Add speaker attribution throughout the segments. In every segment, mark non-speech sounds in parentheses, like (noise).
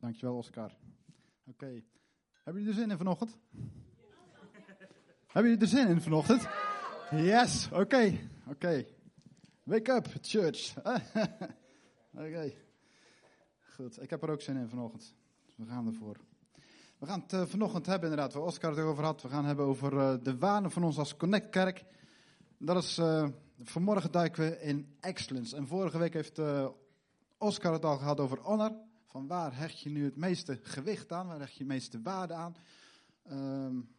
Speaker 1: Dankjewel, Oscar. Oké. Hebben jullie er zin in vanochtend? Hebben jullie er zin in vanochtend? Yes, oké. Oké. Wake up, church. (laughs) oké. Goed, ik heb er ook zin in vanochtend. We gaan ervoor. We gaan het uh, vanochtend hebben, inderdaad, waar Oscar het over had. We gaan hebben over uh, de waarden van ons als Connect Kerk. Dat is, uh, vanmorgen duiken we in excellence. En vorige week heeft Oscar het al gehad over honor. Van waar hecht je nu het meeste gewicht aan? Waar hecht je het meeste waarde aan? Um,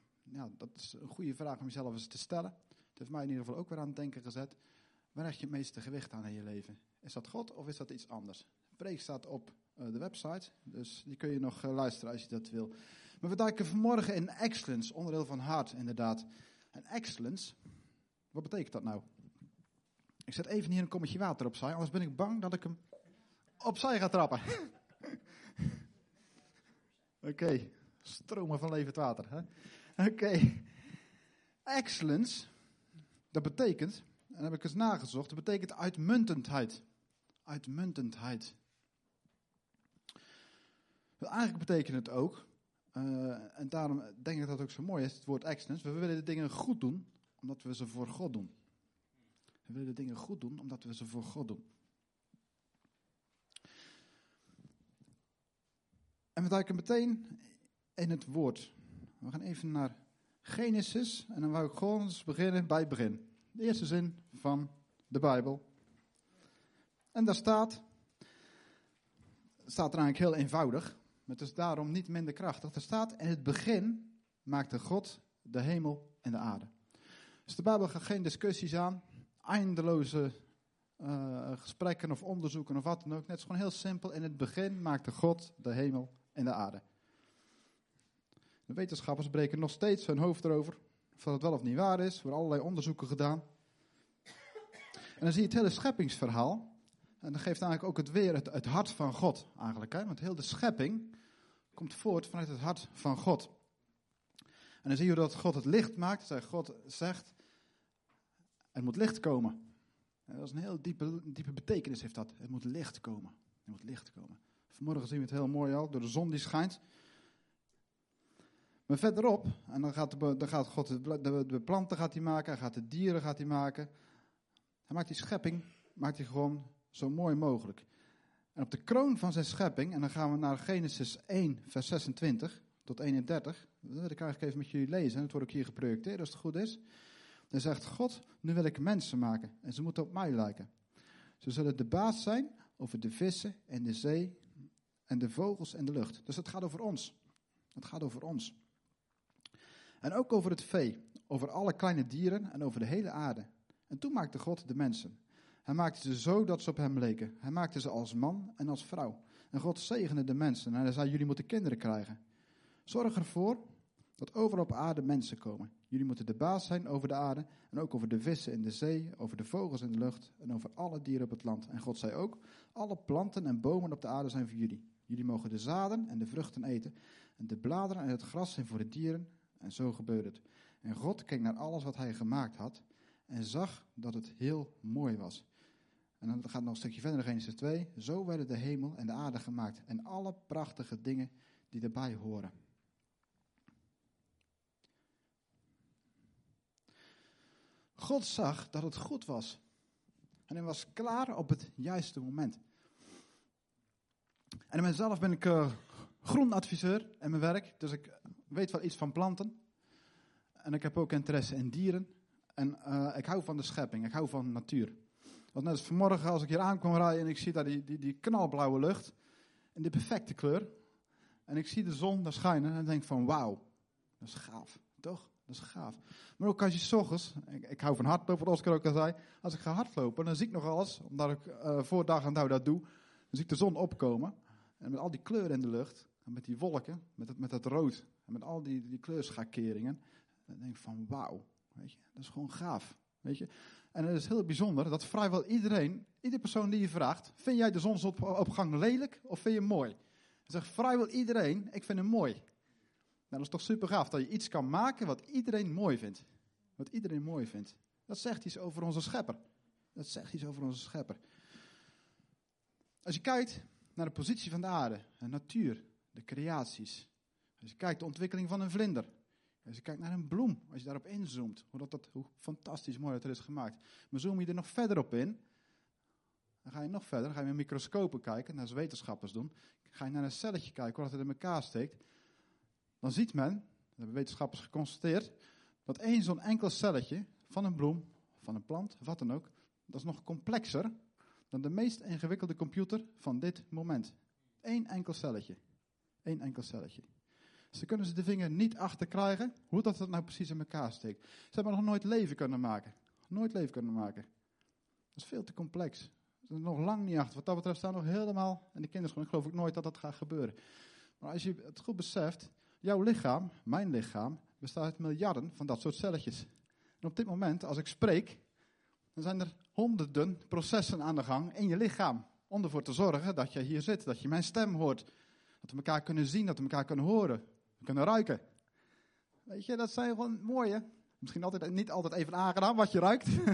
Speaker 1: dat is een goede vraag om jezelf eens te stellen. Het heeft mij in ieder geval ook weer aan het denken gezet. Waar hecht je het meeste gewicht aan in je leven? Is dat God of is dat iets anders? De preek staat op uh, de website, dus die kun je nog uh, luisteren als je dat wil. Maar we duiken vanmorgen in excellence, onderdeel van hart inderdaad. En excellence, wat betekent dat nou? Ik zet even hier een kommetje water opzij, anders ben ik bang dat ik hem opzij ga trappen. (laughs) Oké, stromen van levend water. Oké, excellence, dat betekent, en dat heb ik eens nagezocht, dat betekent uitmuntendheid. Uitmuntendheid. Eigenlijk betekent het ook, uh, en daarom denk ik dat het ook zo mooi is, het woord excellence. We willen de dingen goed doen, omdat we ze voor God doen. We willen de dingen goed doen, omdat we ze voor God doen. En we duiken meteen in het woord. We gaan even naar Genesis en dan wou ik gewoon eens beginnen bij het begin. De eerste zin van de Bijbel. En daar staat, staat er eigenlijk heel eenvoudig, maar het is daarom niet minder krachtig. Er staat, in het begin maakte God de hemel en de aarde. Dus de Bijbel gaat geen discussies aan, eindeloze uh, gesprekken of onderzoeken of wat dan ook. Het is gewoon heel simpel. In het begin maakte God de hemel en de aarde. De wetenschappers breken nog steeds hun hoofd erover. Of dat het wel of niet waar is. Er worden allerlei onderzoeken gedaan. En dan zie je het hele scheppingsverhaal. En dat geeft eigenlijk ook het weer het, het hart van God eigenlijk. Hè? Want heel de schepping komt voort vanuit het hart van God. En dan zie je dat God het licht maakt. Dat God zegt, er moet licht komen. En dat is een heel diepe, diepe betekenis heeft dat. Het moet licht komen. Er moet licht komen. Vanmorgen zien we het heel mooi al, door de zon die schijnt. Maar verderop, en dan gaat, de, dan gaat God de, de, planten gaat hij maken, hij gaat de dieren gaat hij maken. Hij maakt die schepping, maakt hij gewoon zo mooi mogelijk. En op de kroon van zijn schepping, en dan gaan we naar Genesis 1, vers 26 tot 31. Dat wil ik even met jullie lezen, dat wordt ook hier geprojecteerd als het goed is. Dan zegt God, nu wil ik mensen maken en ze moeten op mij lijken. Ze zullen de baas zijn over de vissen en de zee en de vogels en de lucht. Dus het gaat over ons. Het gaat over ons. En ook over het vee, over alle kleine dieren en over de hele aarde. En toen maakte God de mensen. Hij maakte ze zo dat ze op hem leken. Hij maakte ze als man en als vrouw. En God zegende de mensen en hij zei, jullie moeten kinderen krijgen. Zorg ervoor dat overal op aarde mensen komen. Jullie moeten de baas zijn over de aarde en ook over de vissen in de zee, over de vogels in de lucht en over alle dieren op het land. En God zei ook, alle planten en bomen op de aarde zijn voor jullie. Jullie mogen de zaden en de vruchten eten. En de bladeren en het gras zijn voor de dieren. En zo gebeurde het. En God keek naar alles wat hij gemaakt had. En zag dat het heel mooi was. En dan gaat nog een stukje verder Genesis 2. Zo werden de hemel en de aarde gemaakt. En alle prachtige dingen die erbij horen. God zag dat het goed was. En hij was klaar op het juiste moment. En mezelf ben ik uh, groenadviseur in mijn werk, dus ik weet wel iets van planten. En ik heb ook interesse in dieren. En uh, ik hou van de schepping, ik hou van natuur. Want net als vanmorgen als ik hier aankom rijden en ik zie daar die, die, die knalblauwe lucht. En die perfecte kleur. En ik zie de zon daar schijnen en denk van wauw, dat is gaaf, toch? Dat is gaaf. Maar ook als je s ik, ik hou van hardlopen, wat Oscar ook al zei. Als ik ga hardlopen, dan zie ik nog alles, omdat ik uh, voor dag en dag dat doe. Dan zie ik de zon opkomen. En met al die kleuren in de lucht, en met die wolken, met het, met het rood, en met al die, die kleurschakeringen, dan denk ik van wauw, weet je, dat is gewoon gaaf. Weet je? En het is heel bijzonder dat vrijwel iedereen, iedere persoon die je vraagt, vind jij de zonsopgang lelijk of vind je hem mooi? Dan zegt vrijwel iedereen, ik vind hem mooi. Nou, dat is toch super gaaf dat je iets kan maken wat iedereen mooi vindt. Wat iedereen mooi vindt. Dat zegt iets over onze schepper. Dat zegt iets over onze schepper. Als je kijkt naar de positie van de aarde, de natuur, de creaties. Als je kijkt de ontwikkeling van een vlinder. Als je kijkt naar een bloem, als je daarop inzoomt, hoe, dat, hoe fantastisch mooi dat er is gemaakt. Maar zoom je er nog verder op in, dan ga je nog verder, dan ga je met microscopen kijken, net als wetenschappers doen. Ga je naar een celletje kijken, hoe dat het in elkaar steekt. Dan ziet men, dat hebben wetenschappers geconstateerd, dat één zo'n enkel celletje van een bloem, van een plant, wat dan ook, dat is nog complexer dan de meest ingewikkelde computer van dit moment. Eén enkel celletje. Eén enkel celletje. Ze kunnen ze de vinger niet achter krijgen hoe dat nou precies in elkaar steekt. Ze hebben nog nooit leven kunnen maken. Nooit leven kunnen maken. Dat is veel te complex. Ze zijn nog lang niet achter. Wat dat betreft staan nog helemaal in de kinderschoenen. Ik geloof ook nooit dat dat gaat gebeuren. Maar als je het goed beseft, jouw lichaam, mijn lichaam, bestaat uit miljarden van dat soort celletjes. En op dit moment, als ik spreek, dan zijn er honderden processen aan de gang in je lichaam. Om ervoor te zorgen dat je hier zit, dat je mijn stem hoort. Dat we elkaar kunnen zien, dat we elkaar kunnen horen. Kunnen ruiken. Weet je, dat zijn gewoon mooie. Misschien altijd, niet altijd even aangenaam wat je ruikt. (laughs)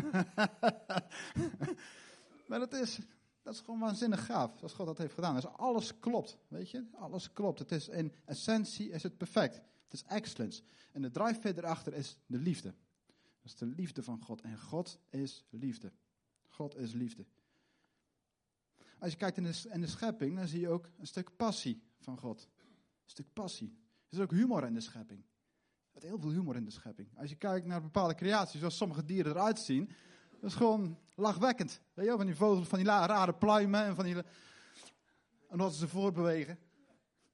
Speaker 1: maar dat is, dat is gewoon waanzinnig gaaf, zoals God dat heeft gedaan. Dus alles klopt, weet je. Alles klopt. Het is in essentie is het perfect. Het is excellence. En de drive erachter is de liefde. Dat is de liefde van God. En God is liefde. God is liefde. Als je kijkt in de, de schepping, dan zie je ook een stuk passie van God. Een stuk passie. Er is ook humor in de schepping. Er is heel veel humor in de schepping. Als je kijkt naar bepaalde creaties, zoals sommige dieren eruit zien, dat is gewoon lachwekkend. Weet je, van die vogels, van die rare pluimen en van die. En ze voorbewegen.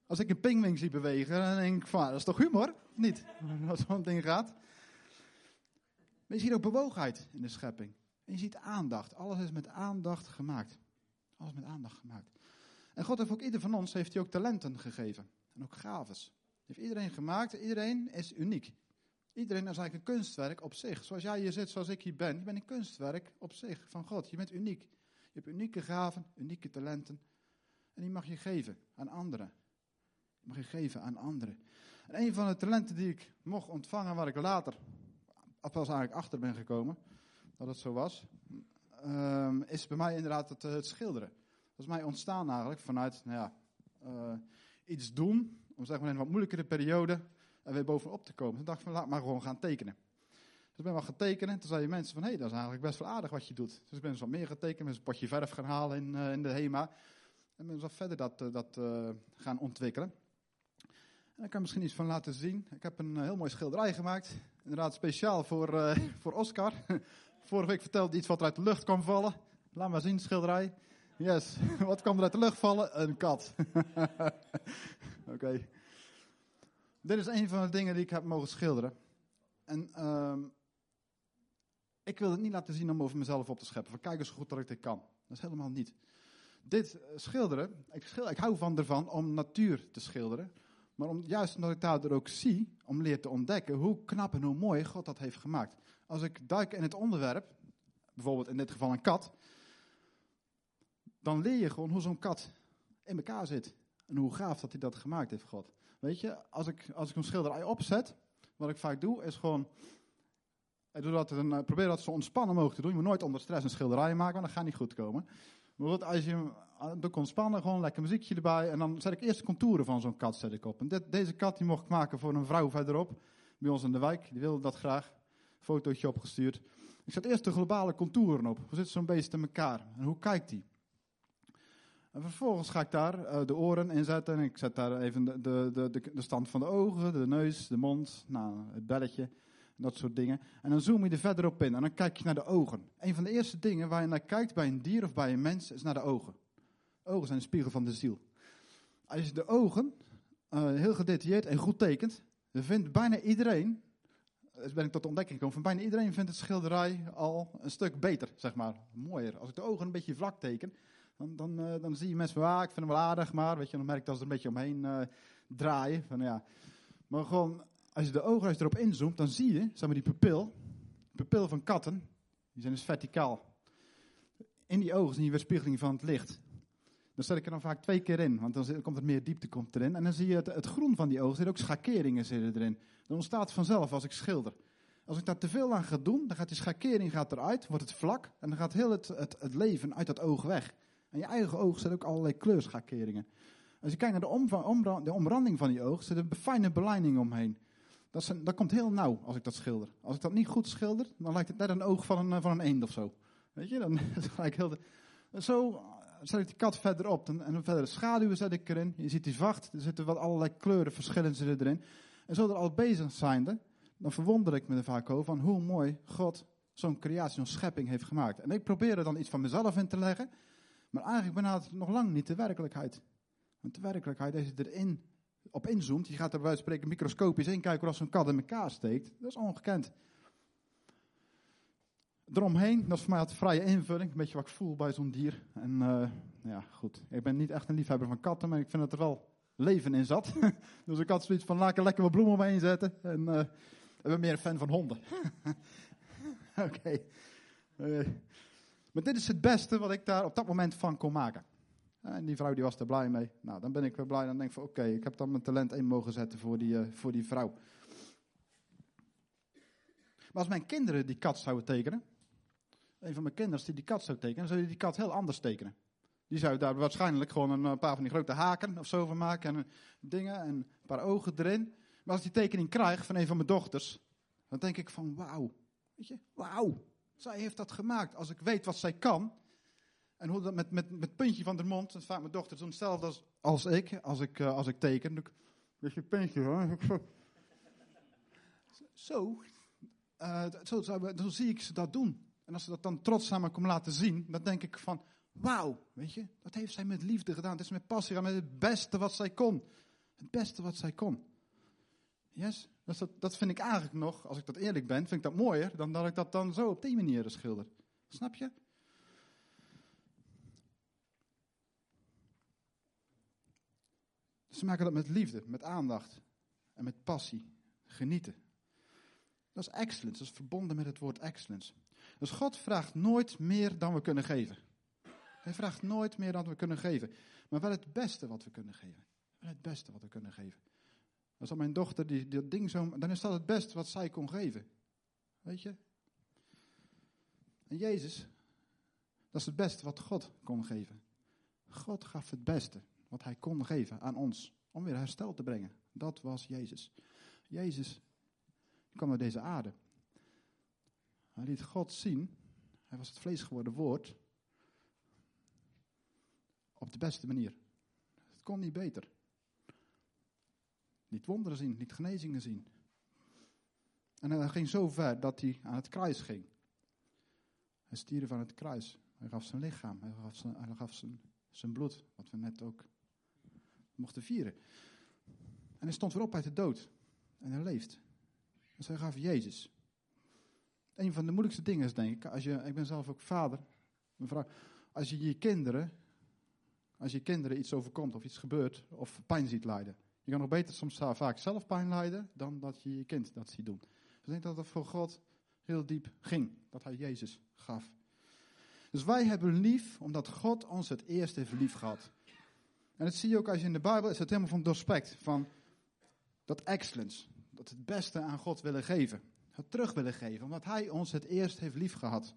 Speaker 1: Als ik een pingwing zie bewegen, dan denk ik van, dat is toch humor? Of niet? (laughs) Als zo'n ding gaat. Maar je ziet ook bewogenheid in de schepping. En je ziet aandacht. Alles is met aandacht gemaakt. Alles met aandacht gemaakt. En God heeft ook ieder van ons heeft hij ook talenten gegeven. En ook gaves. Heeft iedereen gemaakt. Iedereen is uniek. Iedereen is eigenlijk een kunstwerk op zich. Zoals jij hier zit, zoals ik hier ben. Je bent een kunstwerk op zich van God. Je bent uniek. Je hebt unieke gaven, unieke talenten. En die mag je geven aan anderen. Die mag je geven aan anderen. En een van de talenten die ik mocht ontvangen, waar ik later pas eigenlijk achter ben gekomen, dat het zo was, um, is bij mij inderdaad het, het, schilderen. Dat is mij ontstaan eigenlijk vanuit, nou ja, uh, iets doen, om zeg maar in een wat moeilijkere periode er weer bovenop te komen. Toen dacht ik van, laat maar gewoon gaan tekenen. Dus ik ben wel gaan tekenen. Toen zeiden mensen van, hé, hey, dat is eigenlijk best wel aardig wat je doet. Dus ik ben eens wat meer gaan tekenen, een potje verf gaan halen in, uh, in de HEMA. En ben eens wat verder dat, dat gaan ontwikkelen. En ik kan misschien iets van laten zien. Ik heb een heel mooi schilderij gemaakt. Inderdaad speciaal voor, (laughs) voor Oscar. Vorige week vertelde iets wat er uit de lucht kwam vallen. Laat maar zien, schilderij. Yes, (laughs) wat kwam er uit de lucht vallen? Een kat. (laughs) Oké. Dit is een van de dingen die ik heb mogen schilderen. En um, ik wil het niet laten zien om over mezelf op te scheppen. Van kijk eens goed dat ik dit kan. Dat is helemaal niet. Dit eh, schilderen, ik, ik hou van ervan om natuur te schilderen. Maar om, juist omdat ik daar ook zie, om leer te ontdekken hoe knap en hoe mooi God dat heeft gemaakt. Als ik duik in het onderwerp, bijvoorbeeld in dit geval een kat, dan leer je gewoon hoe zo'n kat in elkaar zit. En hoe gaaf dat hij dat gemaakt heeft, God. Weet je, als ik, als ik een schilderij opzet, wat ik vaak doe, is gewoon. Ik doe dat, eh, probeer dat zo ontspannen mogelijk te doen. Je moet nooit onder stress een schilderij maken, want dat gaat niet goed komen. Maar als je doe ontspannen, gewoon lekker muziekje erbij. En dan zet ik eerst de contouren van zo'n kat zet ik op. Dit, deze kat die mocht ik maken voor een vrouw verderop. Bij ons in de wijk. Die wilde dat graag. Fotootje opgestuurd. Ik zet eerst de globale contouren op. Hoe zit zo'n beest in elkaar? En hoe kijkt die? En vervolgens ga ik daar uh, de oren in zetten. En ik zet daar even de, de, de, de, stand van de ogen, de neus, de mond, nou, het belletje. Dat soort dingen. En dan zoom je er verder op in. En dan kijk je naar de ogen. Een van de eerste dingen waar je naar kijkt bij een dier of bij een mens is naar de ogen. Ogen zijn een spiegel van de ziel. Als je de ogen uh, heel gedetailleerd en goed tekent, dan vindt bijna iedereen, dus ben ik tot de ontdekking gekomen, van bijna iedereen vindt het schilderij al een stuk beter, zeg maar, mooier. Als ik de ogen een beetje vlak teken, dan, dan, uh, dan zie je mensen van, ah, ik vind hem wel aardig, maar weet je, dan merk ik dat ze er een beetje omheen draaien. Van, ja. Maar gewoon, als je de ogen erop inzoomt, dan zie je, zeg maar, die pupil, pupil van katten, die zijn dus verticaal. In die ogen zie je weerspiegeling van het licht. Dan zet ik er dan vaak twee keer in, want dan komt er meer diepte komt erin. En dan zie je het, het groen van die ogen, er ook schakeringen zitten erin. Dan ontstaat vanzelf als ik schilder. Als ik daar te veel aan ga doen, dan gaat die schakering gaat eruit, wordt het vlak en dan gaat heel het, het, leven uit dat oog weg. En je eigen oog zet ook allerlei kleurschakeringen. Als je kijkt naar de, omra de omranding van die oog, zit een fijne beleiding omheen. Dat, dat, komt heel nauw als ik dat schilder. Als ik dat niet goed schilder, dan lijkt het net een oog van een, eh, van een eend of zo. Weet je, dan (laughs) is gelijk heel... De, zo zet ik die kat verder op en, verder schaduwen zet ik erin. Je ziet die vacht, er zitten wat allerlei kleuren, verschillen ze erin. En zo er al bezig zijnde, dan verwonder ik me er vaak over van hoe mooi God zo'n creatie, zo'n schepping heeft gemaakt. En ik probeer er dan iets van mezelf in te leggen, maar eigenlijk benadert het nog lang niet de werkelijkheid. Want de werkelijkheid, je erin op inzoomt, je gaat er bij spreken microscopisch in kijken hoe zo'n kat in elkaar steekt, dat is ongekend. Eromheen, dat is voor mij altijd vrije invulling, een beetje wat ik voel bij zo'n dier. En uh, ja, goed, ik ben niet echt een liefhebber van katten, maar ik vind dat er wel leven in zat. (laughs) dus ik had zoiets van, laat ik lekker wat bloemen omheen zetten. En uh, ik ben meer een fan van honden. (laughs) Oké. Uh, maar dit is het beste wat ik daar op dat moment van kon maken. En die vrouw die was er blij mee. Nou, dan ben ik weer blij. Dan denk ik van oké, ik heb dan mijn talent in mogen zetten voor die, uh, voor die vrouw. Maar als mijn kinderen die kat zouden tekenen, een van mijn kinderen die die kat zou tekenen, zou die die kat heel anders tekenen. Die zou daar waarschijnlijk gewoon een paar van die grote haken of zo van maken en dingen en een paar ogen erin. Maar als die tekening krijg van een van mijn dochters, dan denk ik van wauw, weet je, wauw. Zij heeft dat gemaakt. Als ik weet wat zij kan, en hoe dat met, met, met puntje van de mond, dat vaak mijn dochter doen hetzelfde als, als ik, als ik, uh, als ik teken. Ik, je puntje hoor. (laughs) Zo, uh, zo, zo, zie ik ze dat doen. En als ze dat dan trots aan me komen laten zien, dan denk ik van, wauw, weet je, dat heeft zij met liefde gedaan. Het is met passie gedaan, met het beste wat zij kon. Het beste wat zij kon. Yes? Dat, dat vind ik eigenlijk nog, als ik dat eerlijk ben, vind ik dat mooier dan dat ik dat dan zo op die manier schilder. Snap je? Ze maken dat met liefde, met aandacht en met passie. Genieten. Dat is excellence, dat is verbonden met het woord excellence. Dus God vraagt nooit meer dan we kunnen geven. Hij vraagt nooit meer dan we kunnen geven. Maar wel het beste wat we kunnen geven. Wel het beste wat we kunnen geven. Als dan mijn dochter die, dat ding zo. Dan is dat het beste wat zij kon geven. Weet je? En Jezus, dat is het beste wat God kon geven. God gaf het beste wat hij kon geven aan ons. Om weer herstel te brengen. Dat was Jezus. Jezus kwam naar deze aarde. Hij liet God zien. Hij was het vlees geworden woord. Op de beste manier. Het kon niet beter. Niet wonderen zien, niet genezingen zien. En hij ging zo ver dat hij aan het kruis ging. Hij stierf aan het kruis. Hij gaf zijn lichaam. Hij gaf zijn, hij gaf zijn, zijn bloed. Wat we net ook mochten vieren. En hij stond weer op uit de dood. En hij leeft. Dus hij gaf Jezus. Een van de moeilijkste dingen is, denk ik, als je, ik ben zelf ook vader, mevrouw, als je je kinderen, als je kinderen iets overkomt of iets gebeurt of pijn ziet lijden. Je kan nog beter soms vaak zelf pijn lijden dan dat je je kind dat ziet doen. Dus ik denk dat het voor God heel diep ging, dat hij Jezus gaf. Dus wij hebben lief omdat God ons het eerst heeft lief gehad. En dat zie je ook als je in de Bijbel is het helemaal van doorspekt. Van dat excellence. Dat het beste aan God willen geven. Het terug willen geven. Omdat Hij ons het eerst heeft lief gehad.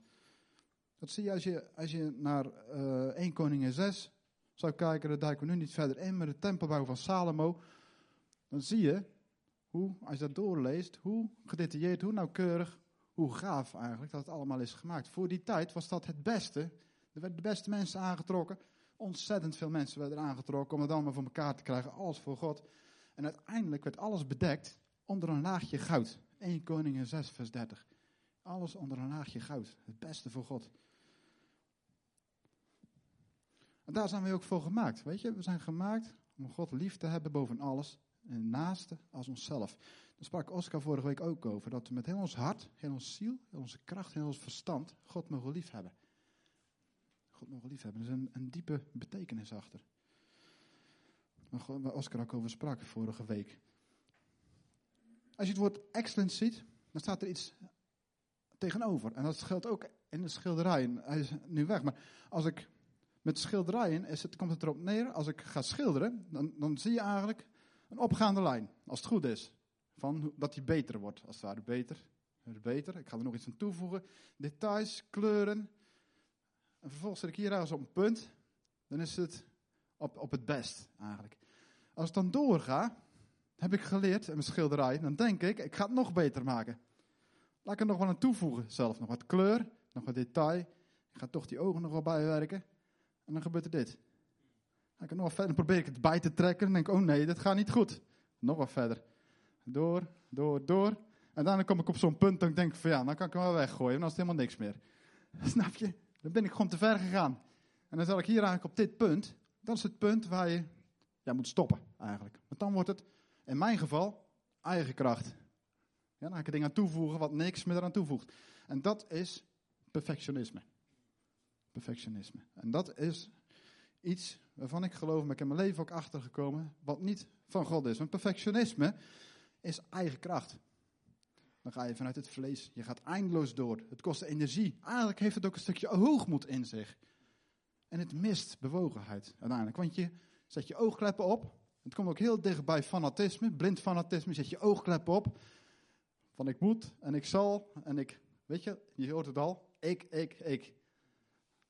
Speaker 1: Dat zie je als je, als je naar uh, eh, 1 Koningin 6 zou kijken. Daar duiken we nu niet verder in. Maar de tempelbouw van Salomo. Dan zie je hoe, als je dat doorleest. Hoe gedetailleerd, hoe nauwkeurig. Hoe gaaf eigenlijk dat het allemaal is gemaakt. Voor die tijd was dat het beste. Er werden de beste mensen aangetrokken. Ontzettend veel mensen werden aangetrokken om het allemaal voor elkaar te krijgen, alles voor God. En uiteindelijk werd alles bedekt onder een laagje goud. 1 Koningen 6, vers 30. Alles onder een laagje goud. Het beste voor God. En daar zijn we ook voor gemaakt. Weet je, we zijn gemaakt om God lief te hebben boven alles. En naaste als onszelf. Daar sprak Oscar vorige week ook over. Dat we met heel ons hart, heel ons ziel, heel onze kracht, heel ons verstand God mogen lief hebben. God mogen liefhebben. Er is een, een diepe betekenis achter. Waar Oscar ook over sprak vorige week. Als je het woord excellence ziet, dan staat er iets tegenover. En dat geldt ook in de schilderijen. Hij is nu weg. Maar als ik met schilderijen, is het, komt het erop neer, als ik ga schilderen, dan, dan zie je eigenlijk een opgaande lijn. Als het goed is. Van dat die beter wordt. Als het ware beter. Beter. Ik ga er nog iets aan toevoegen. Details, kleuren. En vervolgens zit ik hier ergens op een punt. dan is het op, op het best eigenlijk. Als ik dan doorga, heb ik geleerd in mijn schilderij, dan denk ik, ik ga het nog beter maken. Laat ik er nog wel aan toevoegen zelf. Nog wat kleur, nog wat detail. Ik ga toch die ogen nog wel bijwerken. En dan gebeurt er dit. Dan ik nog wat verder, probeer ik het bij te trekken. En denk ik, oh nee, dat gaat niet goed. Nog wat verder. Door, door, door. En dan kom ik op zo'n punt dat ik denk van ja, dan kan ik hem wel weggooien. Dan is het helemaal niks meer. (laughs) Snap je? Dan ben ik gewoon te ver gegaan. En dan zal ik hier eigenlijk op dit punt, dat is het punt waar je ja, moet stoppen eigenlijk. Want dan wordt het, in mijn geval, eigen kracht. Ja, dan ga ik er dingen aan toevoegen wat niks meer eraan toevoegt. En dat is perfectionisme. Perfectionisme. En dat is iets waarvan ik geloof, maar ik heb mijn leven ook achtergekomen, wat niet van God is. Want perfectionisme is eigen kracht. Dan ga je vanuit het vlees. Je gaat eindeloos door. Het kost energie. Eigenlijk heeft het ook een stukje hoogmoed in zich. En het mist bewogenheid uiteindelijk. Want je zet je oogkleppen op. Het komt ook heel dicht bij fanatisme, blind fanatisme. Zet je oogkleppen op. Van ik moet en ik zal en ik, weet je, je hoort het al. Ik, ik, ik.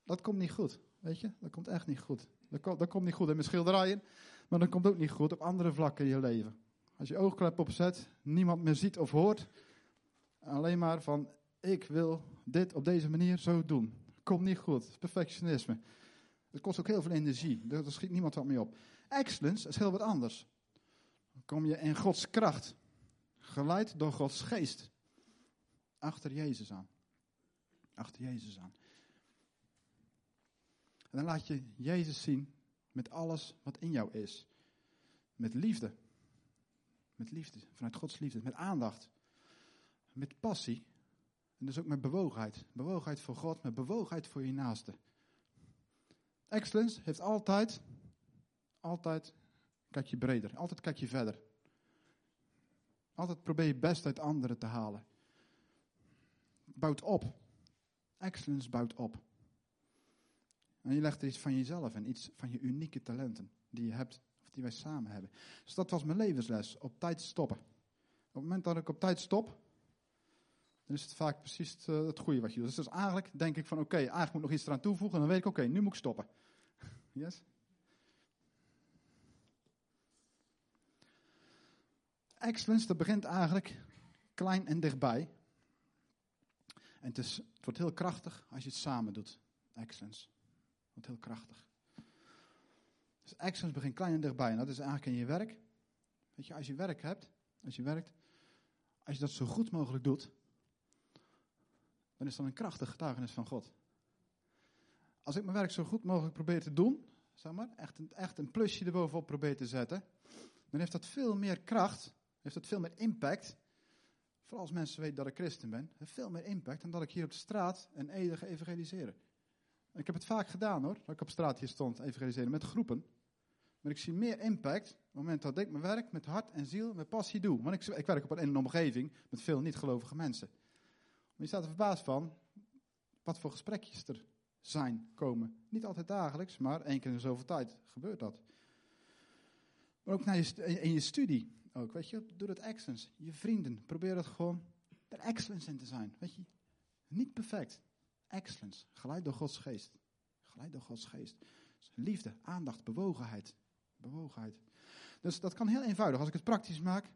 Speaker 1: Dat komt niet goed. Weet je, dat komt echt niet goed. Dat komt, dat komt niet goed in mijn schilderijen. Maar dat komt ook niet goed op andere vlakken in je leven. Als je oogklep opzet, niemand meer ziet of hoort. Alleen maar van, ik wil dit op deze manier zo doen. Komt niet goed. Perfectionisme. Het kost ook heel veel energie. Daar schiet niemand wat mee op. Excellence is heel wat anders. Dan kom je in Gods kracht. Geleid door Gods geest. Achter Jezus aan. Achter Jezus aan. En dan laat je Jezus zien met alles wat in jou is. Met liefde. Met liefde, vanuit Gods liefde. Met aandacht. Met passie. En dus ook met bewogenheid. Bewogenheid voor God, met bewogenheid voor je naaste. Excellence heeft altijd, altijd kijk je breder. Altijd kijk je verder. Altijd probeer je best uit anderen te halen. Bouwt op. Excellence bouwt op. En je legt er iets van jezelf en iets van je unieke talenten die je hebt, of die wij samen hebben. Dus dat was mijn levensles, op tijd stoppen. Op het moment dat ik op tijd stop, dan is het vaak precies het, uh, het goede wat je doet. Dus, dus eigenlijk denk ik van oké, eigenlijk moet ik nog iets eraan toevoegen en dan weet ik oké, nu moet ik stoppen. (laughs) Yes? Excellence, dat begint eigenlijk klein en dichtbij. En het, is, het wordt heel krachtig als je het samen doet. Excellence. Wordt heel krachtig. Dus excellence begint klein en dichtbij. En dat is eigenlijk in je werk. Weet je, als je werk hebt, als je werkt, als je dat zo goed mogelijk doet, dan is dat een krachtig getuigenis van God. Als ik mijn werk zo goed mogelijk probeer te doen, zeg maar, echt een, echt een plusje erbovenop probeer te zetten, dan heeft dat veel meer kracht, heeft dat veel meer impact. Vooral als mensen weten dat ik christen ben, heeft veel meer impact dan dat ik hier op de straat een Ede ga evangeliseren. Ik heb het vaak gedaan hoor, dat ik op straat hier stond evangeliseren met groepen. Maar ik zie meer impact op het moment dat ik mijn werk met hart en ziel, met passie doe. Want ik, ik werk op een omgeving met veel niet-gelovige mensen. Maar je staat er verbaasd van wat voor gesprekjes er zijn, komen. Niet altijd dagelijks, maar één keer in zoveel tijd gebeurt dat. Maar ook in je studie ook, weet je. Doe dat excellence. Je vrienden, probeer het gewoon er excellence in te zijn, weet je. Niet perfect. Excellence, geleid door Gods geest. Geleid door Gods geest. Liefde, aandacht, bewogenheid. Bewogenheid. Dus dat kan heel eenvoudig. Als ik het praktisch maak,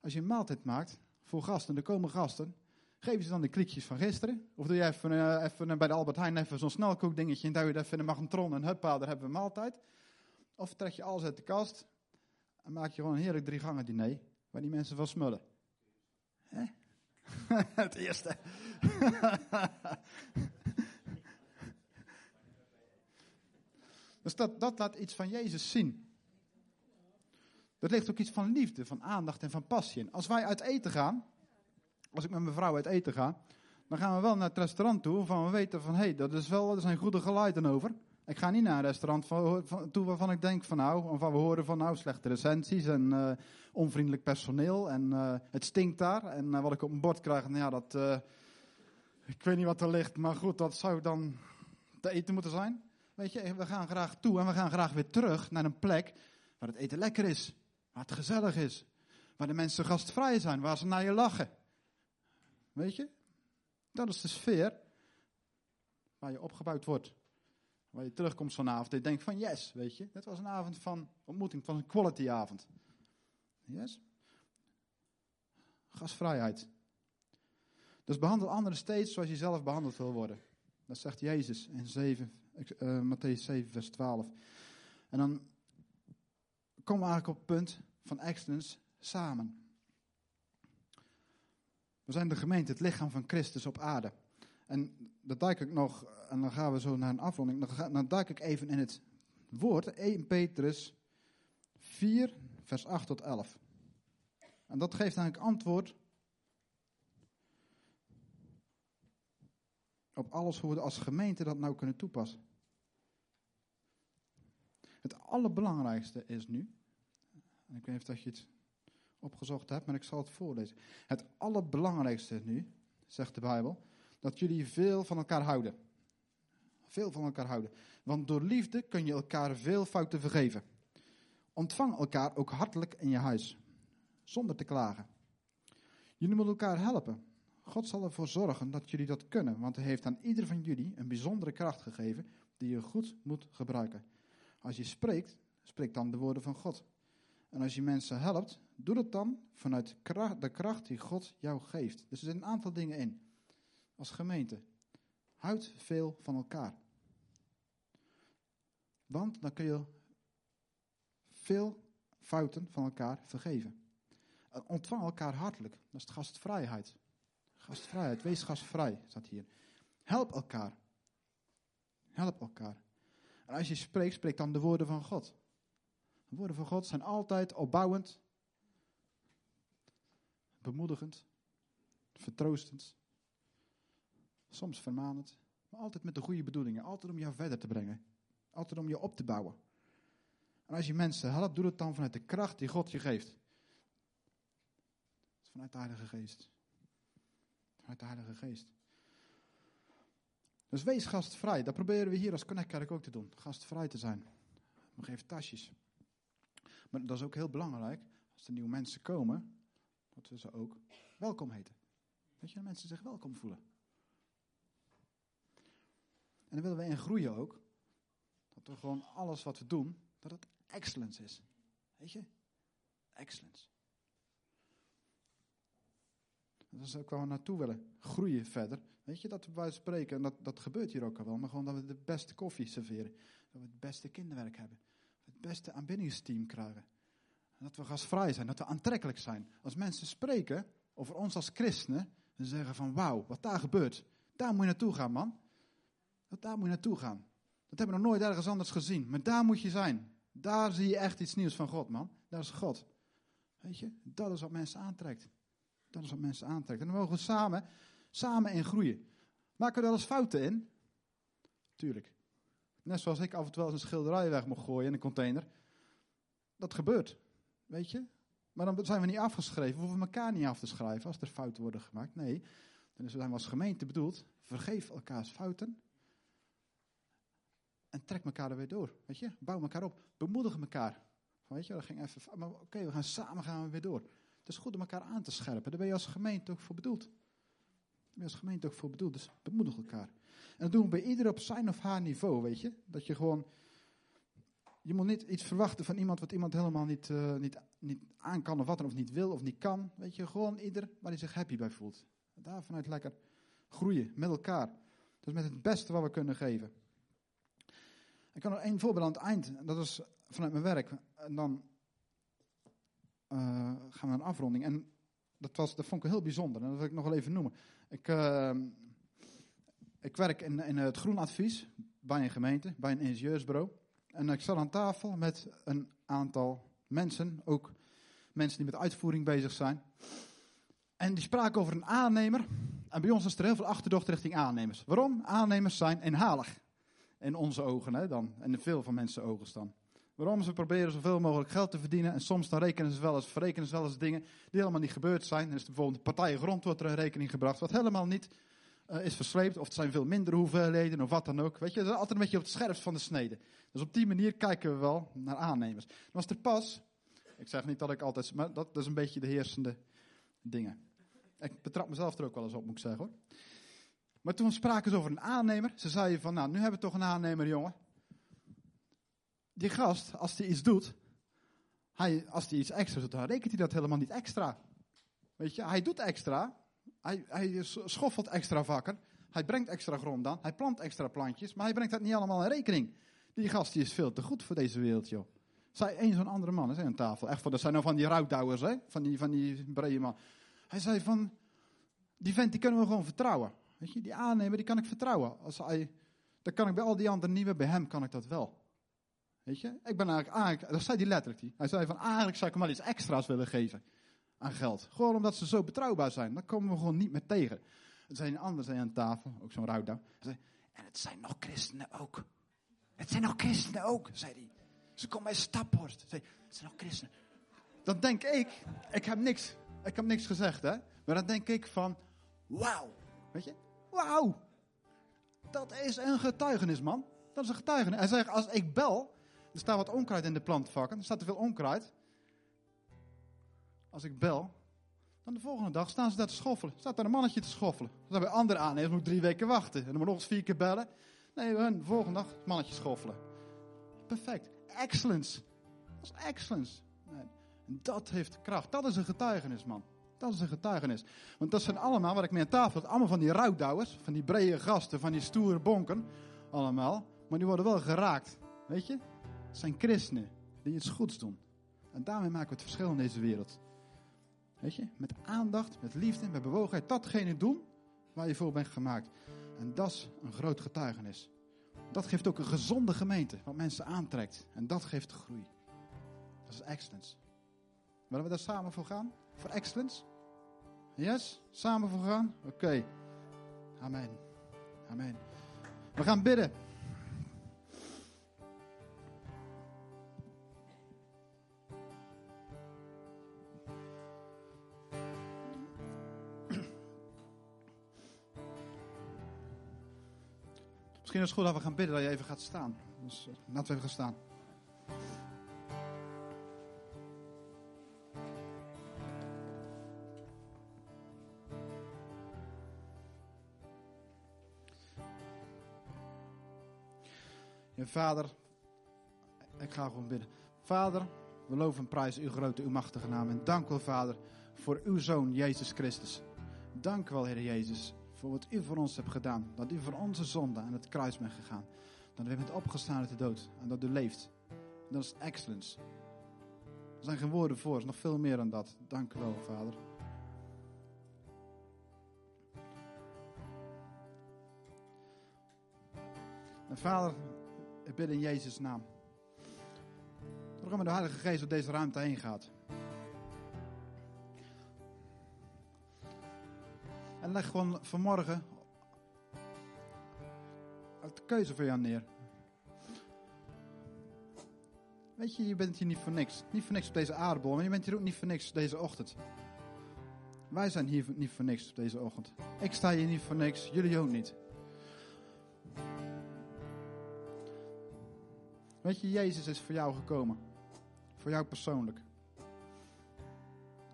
Speaker 1: als je een maaltijd maakt voor gasten, er komen gasten, Geef ze dan de klikjes van gisteren? Of doe je even, uh, even bij de Albert Heijn even zo'n snelkookdingetje en duw je even in de magnetron en huppa, daar hebben we maaltijd. Of trek je alles uit de kast en maak je gewoon een heerlijk drie gangen diner waar die mensen van smullen. Hè? (laughs) Het eerste. (laughs) dus dat, dat laat iets van Jezus zien. Er ligt ook iets van liefde, van aandacht en van passie in. Als wij uit eten gaan, als ik met mijn vrouw uit eten ga, dan gaan we wel naar het restaurant toe waarvan we weten van, hey, dat is wel, er zijn goede geluiden over. Ik ga niet naar een restaurant van, van, toe waarvan ik denk van nou, of we horen van nou, slechte recensies en uh, onvriendelijk personeel en uh, het stinkt daar. En uh, wat ik op mijn bord krijg, nou ja, dat, ik weet niet wat er ligt, maar goed, dat zou dan te eten moeten zijn. Weet je, we gaan graag toe en we gaan graag weer terug naar een plek waar het eten lekker is, waar het gezellig is, waar de mensen gastvrij zijn, waar ze naar je lachen. Weet je? Dat is de sfeer waar je opgebouwd wordt. Waar je terugkomt vanavond en je denkt van yes, weet je. Het was een avond van ontmoeting, was een quality avond. Yes? Gastvrijheid. Dus behandel anderen steeds zoals je zelf behandeld wil worden. Dat zegt Jezus in 7, uh, Matthäus 7, vers 12. En dan komen we eigenlijk op het punt van excellence samen. We zijn de gemeente, het lichaam van Christus op aarde. En dat duik ik nog, en dan gaan we zo naar een afronding. Dan, ga, dan duik ik even in het woord, 1 Petrus 4, vers 8 tot 11. En dat geeft eigenlijk antwoord op alles hoe we als gemeente dat nou kunnen toepassen. Het allerbelangrijkste is nu, en ik weet niet of je het opgezocht hebt, maar ik zal het voorlezen. Het allerbelangrijkste nu, zegt de Bijbel, dat jullie veel van elkaar houden. Veel van elkaar houden. Want door liefde kun je elkaar veel fouten vergeven. Ontvang elkaar ook hartelijk in je huis, zonder te klagen. Jullie moeten elkaar helpen. God zal ervoor zorgen dat jullie dat kunnen, want hij heeft aan ieder van jullie een bijzondere kracht gegeven die je goed moet gebruiken. Als je spreekt, spreek dan de woorden van God. En als je mensen helpt, doe dat dan vanuit de kracht die God jou geeft. Dus er zitten een aantal dingen in. Als gemeente, houd veel van elkaar. Want dan kun je veel fouten van elkaar vergeven. Ontvang elkaar hartelijk. Dat is gastvrijheid. Gastvrijheid, wees gastvrij, staat hier. Help elkaar. Help elkaar. En als je spreekt, spreek dan de woorden van God. De woorden van God zijn altijd opbouwend, bemoedigend, vertroostend, soms vermanend, maar altijd met de goede bedoelingen, altijd om jou verder te brengen, altijd om je op te bouwen. En als je mensen helpt, doe het dan vanuit de kracht die God je geeft. Vanuit de Heilige Geest. Vanuit de Heilige Geest. Dus wees gastvrij. Dat proberen we hier als Connect ook te doen. Gastvrij te zijn. We geven tasjes. Maar dat is ook heel belangrijk. Als er nieuwe mensen komen, dat we ze ook welkom heten. Dat je, mensen zich welkom voelen. En dan willen we in groeien ook. Dat we gewoon alles wat we doen, dat het excellence is. Weet je? Excellence. Dat is ook waar we naartoe willen. Groeien verder. Weet je, dat we spreken, en dat, dat gebeurt hier ook al wel, maar gewoon dat we de beste koffie serveren. Dat we het beste kinderwerk hebben. Het beste aanbiddingsteam krijgen. En dat we gastvrij zijn, dat we aantrekkelijk zijn. Als mensen spreken over ons als christenen, dan zeggen van wauw, wat daar gebeurt. Daar moet je naartoe gaan, man. Daar moet je naartoe gaan. Dat hebben we nog nooit ergens anders gezien. Maar daar moet je zijn. Daar zie je echt iets nieuws van God, man. Daar is God. Weet je, dat is wat mensen aantrekt. Dat is wat mensen aantrekt. En dan mogen we samen, samen in groeien. Maken we wel eens fouten in? Tuurlijk. Net zoals ik af en toe wel eens een schilderij weg mag gooien in een container. Dat gebeurt. Weet je? Maar dan zijn we niet afgeschreven. We hoeven elkaar niet af te schrijven als er fouten worden gemaakt. Nee, dan zijn we als gemeente bedoeld. Vergeef elkaars fouten. En trek elkaar er weer door. Weet je? Bouw elkaar op. Bemoedig elkaar. Weet je, dat ging even. Maar oké, we gaan samen gaan we weer door. Het is goed om elkaar aan te scherpen. Daar ben je als gemeente ook voor bedoeld. Daar ben je als gemeente ook voor bedoeld. Dus bemoedig elkaar. En dat doen we bij ieder op zijn of haar niveau, weet je. Dat je gewoon... Je moet niet iets verwachten van iemand wat iemand helemaal niet, uh, niet, niet aan kan of wat dan, of niet wil of niet kan. Weet je, gewoon ieder waar hij zich happy bij voelt. Daar vanuit lekker groeien met elkaar. Is met het beste wat we kunnen geven. Ik kan nog één voorbeeld aan het eind. Dat is vanuit mijn werk. En dan uh, gaan we naar een afronding. En dat, was, dat vond ik heel bijzonder. En dat wil ik nog wel even noemen. Ik, uh, ik werk in, in het groenadvies bij een gemeente, bij een ingenieursbureau. En ik zat aan tafel met een aantal mensen, ook mensen die met uitvoering bezig zijn. En die spraken over een aannemer. En bij ons is er heel veel achterdocht richting aannemers. Waarom? Aannemers zijn inhalig. In onze ogen hè, dan. En in veel van mensen ogen dan. Waarom? Ze proberen zoveel mogelijk geld te verdienen. En soms dan rekenen ze wel eens, verrekenen ze wel eens dingen die helemaal niet gebeurd zijn. Dan is er bijvoorbeeld partijen grond wordt er in rekening gebracht. Wat helemaal niet uh, is versleept. Of het zijn veel minder hoeveelheden of wat dan ook. Weet je, dat is altijd een beetje op het scherpst van de snede. Dus op die manier kijken we wel naar aannemers. Dan was er pas, ik zeg niet dat ik altijd, maar dat, dat is een beetje de heersende dingen. Ik betrap mezelf er ook wel eens op, moet ik zeggen hoor. Maar toen spraken ze over een aannemer. Ze zeiden van, nou, nu hebben we toch een aannemer, jongen. Die gast, als hij iets doet, hij, als hij iets extra doet, dan rekent hij dat helemaal niet extra. Weet je, hij doet extra. Hij, hij schoffelt extra vakken. Hij brengt extra grond aan. Hij plant extra plantjes. Maar hij brengt dat niet allemaal in rekening. Die gast die is veel te goed voor deze wereld, joh. Zei een zo'n andere man, zei aan tafel. Echt, dat zijn nou van die rouwdouwers, hè? Van die, van die brede man. Hij zei van, die vent die kunnen we gewoon vertrouwen. Weet je, die aannemer die kan ik vertrouwen. Als hij, dat kan ik bij al die anderen niet meer, bij hem kan ik dat wel. Weet je, ik ben eigenlijk, eigenlijk dat zei hij letterlijk. Hij zei van, eigenlijk zou ik hem wel iets extra's willen geven aan geld. Gewoon omdat ze zo betrouwbaar zijn. Dan komen we gewoon niet meer tegen. Er zijn een ander zei aan tafel, ook zo'n rouwdouw. En het zijn nog christenen ook. Het zijn nog christenen ook, zei hij. Ze komen bij Staphorst. Zei, het zijn nog christenen. Dan denk ik, ik heb niks, ik heb niks gezegd hè. Maar dan denk ik van, wauw. Weet je, wauw. Dat is een getuigenis man. Dat is een getuigenis. Hij zegt, als ik bel, er staat wat onkruid in de plantvakken. Er staat te veel onkruid. Als ik bel, dan de volgende dag staan ze daar te schoffelen. Staat daar een mannetje te schoffelen. Dan bij andere aannemers moet ik drie weken wachten. En dan moet nog eens vier keer bellen. Nee, de volgende dag mannetje schoffelen. Perfect. Excellence. Dat is excellence. En dat heeft kracht. Dat is een getuigenis, man. Dat is een getuigenis. Want dat zijn allemaal, wat ik mee aan tafel had, allemaal van die rouwdouwers. Van die brede gasten, van die stoere bonken. Allemaal. Maar die worden wel geraakt. Weet je? Het zijn christenen die iets goeds doen. En daarmee maken we het verschil in deze wereld. Weet je, met aandacht, met liefde, met bewogenheid, datgene doen waar je voor bent gemaakt. En dat is een groot getuigenis. Dat geeft ook een gezonde gemeente, wat mensen aantrekt. En dat geeft groei. Dat is excellence. Willen we daar samen voor gaan? Voor excellence? Yes? Samen voor gaan? Oké. Amen. Amen. We gaan bidden. Misschien is het goed dat we gaan bidden dat je even gaat staan. Dus uh, laten we even gaan staan. Ja, vader, ik ga gewoon bidden. Vader, we loven en prijzen uw grote, uw machtige naam. En dank wel, Vader, voor uw Zoon, Jezus Christus. Dank wel, Heer Jezus, voor wat u voor ons hebt gedaan. Dat u voor onze zonde aan het kruis bent gegaan. Dat u bent opgestaan uit de dood en dat u leeft. Dat is excellence. Er zijn geen woorden voor, er is nog veel meer dan dat. Dank u wel, Vader. En Vader, ik bid in Jezus' naam. Dat met de Heilige Geest door deze ruimte heen gaat. En leg gewoon vanmorgen de keuze voor jou neer. Weet je, je bent hier niet voor niks. Niet voor niks op deze aardbol, maar je bent hier ook niet voor niks deze ochtend. Wij zijn hier niet voor niks op deze ochtend. Ik sta hier niet voor niks, jullie ook niet. Weet je, Jezus is voor jou gekomen. Voor jou persoonlijk.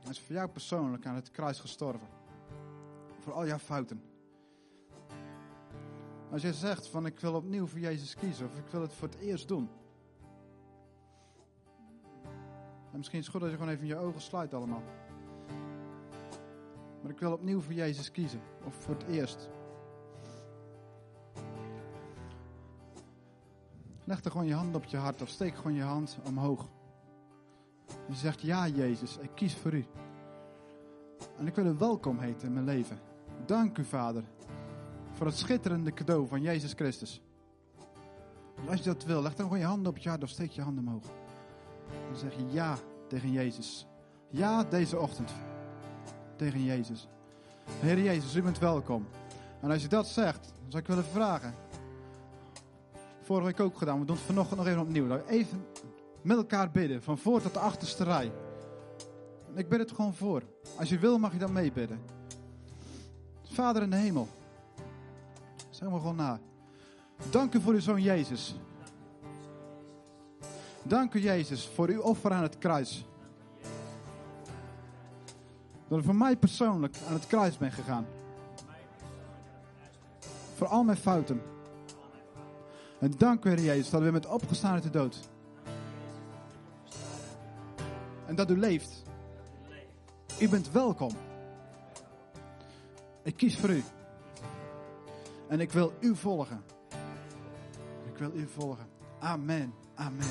Speaker 1: Hij is voor jou persoonlijk aan het kruis gestorven. Voor al jouw fouten. Als je zegt van ik wil opnieuw voor Jezus kiezen of ik wil het voor het eerst doen. En misschien is het goed dat je gewoon even je ogen sluit allemaal. Maar ik wil opnieuw voor Jezus kiezen. Of voor het eerst. Leg er gewoon je hand op je hart of steek gewoon je hand omhoog. En je zegt, ja Jezus, ik kies voor u. En ik wil u welkom heten in mijn leven. Dank u Vader voor het schitterende cadeau van Jezus Christus. Als je dat wil, leg dan gewoon je hand op je hart of steek je hand omhoog. Dan zeg je ja tegen Jezus. Ja deze ochtend tegen Jezus. Heer Jezus, u bent welkom. En als je dat zegt, dan zou ik willen vragen. Vorige week ook gedaan, we doen het vanochtend nog even opnieuw. We even met elkaar bidden, van voor tot de achterste rij. Ik bid het gewoon voor. Als je wil, mag je dan meebidden. Vader in de hemel. Zeg maar gewoon na. Dank u voor uw zoon Jezus. Dank u Jezus voor uw offer aan het kruis. Dat u voor mij persoonlijk aan het kruis bent gegaan. Voor al mijn fouten. En dank u, Heer Jezus, dat u bent opgestaan uit de dood. En dat u leeft. U bent welkom. Ik kies voor u. En ik wil u volgen. Ik wil u volgen. Amen. Amen.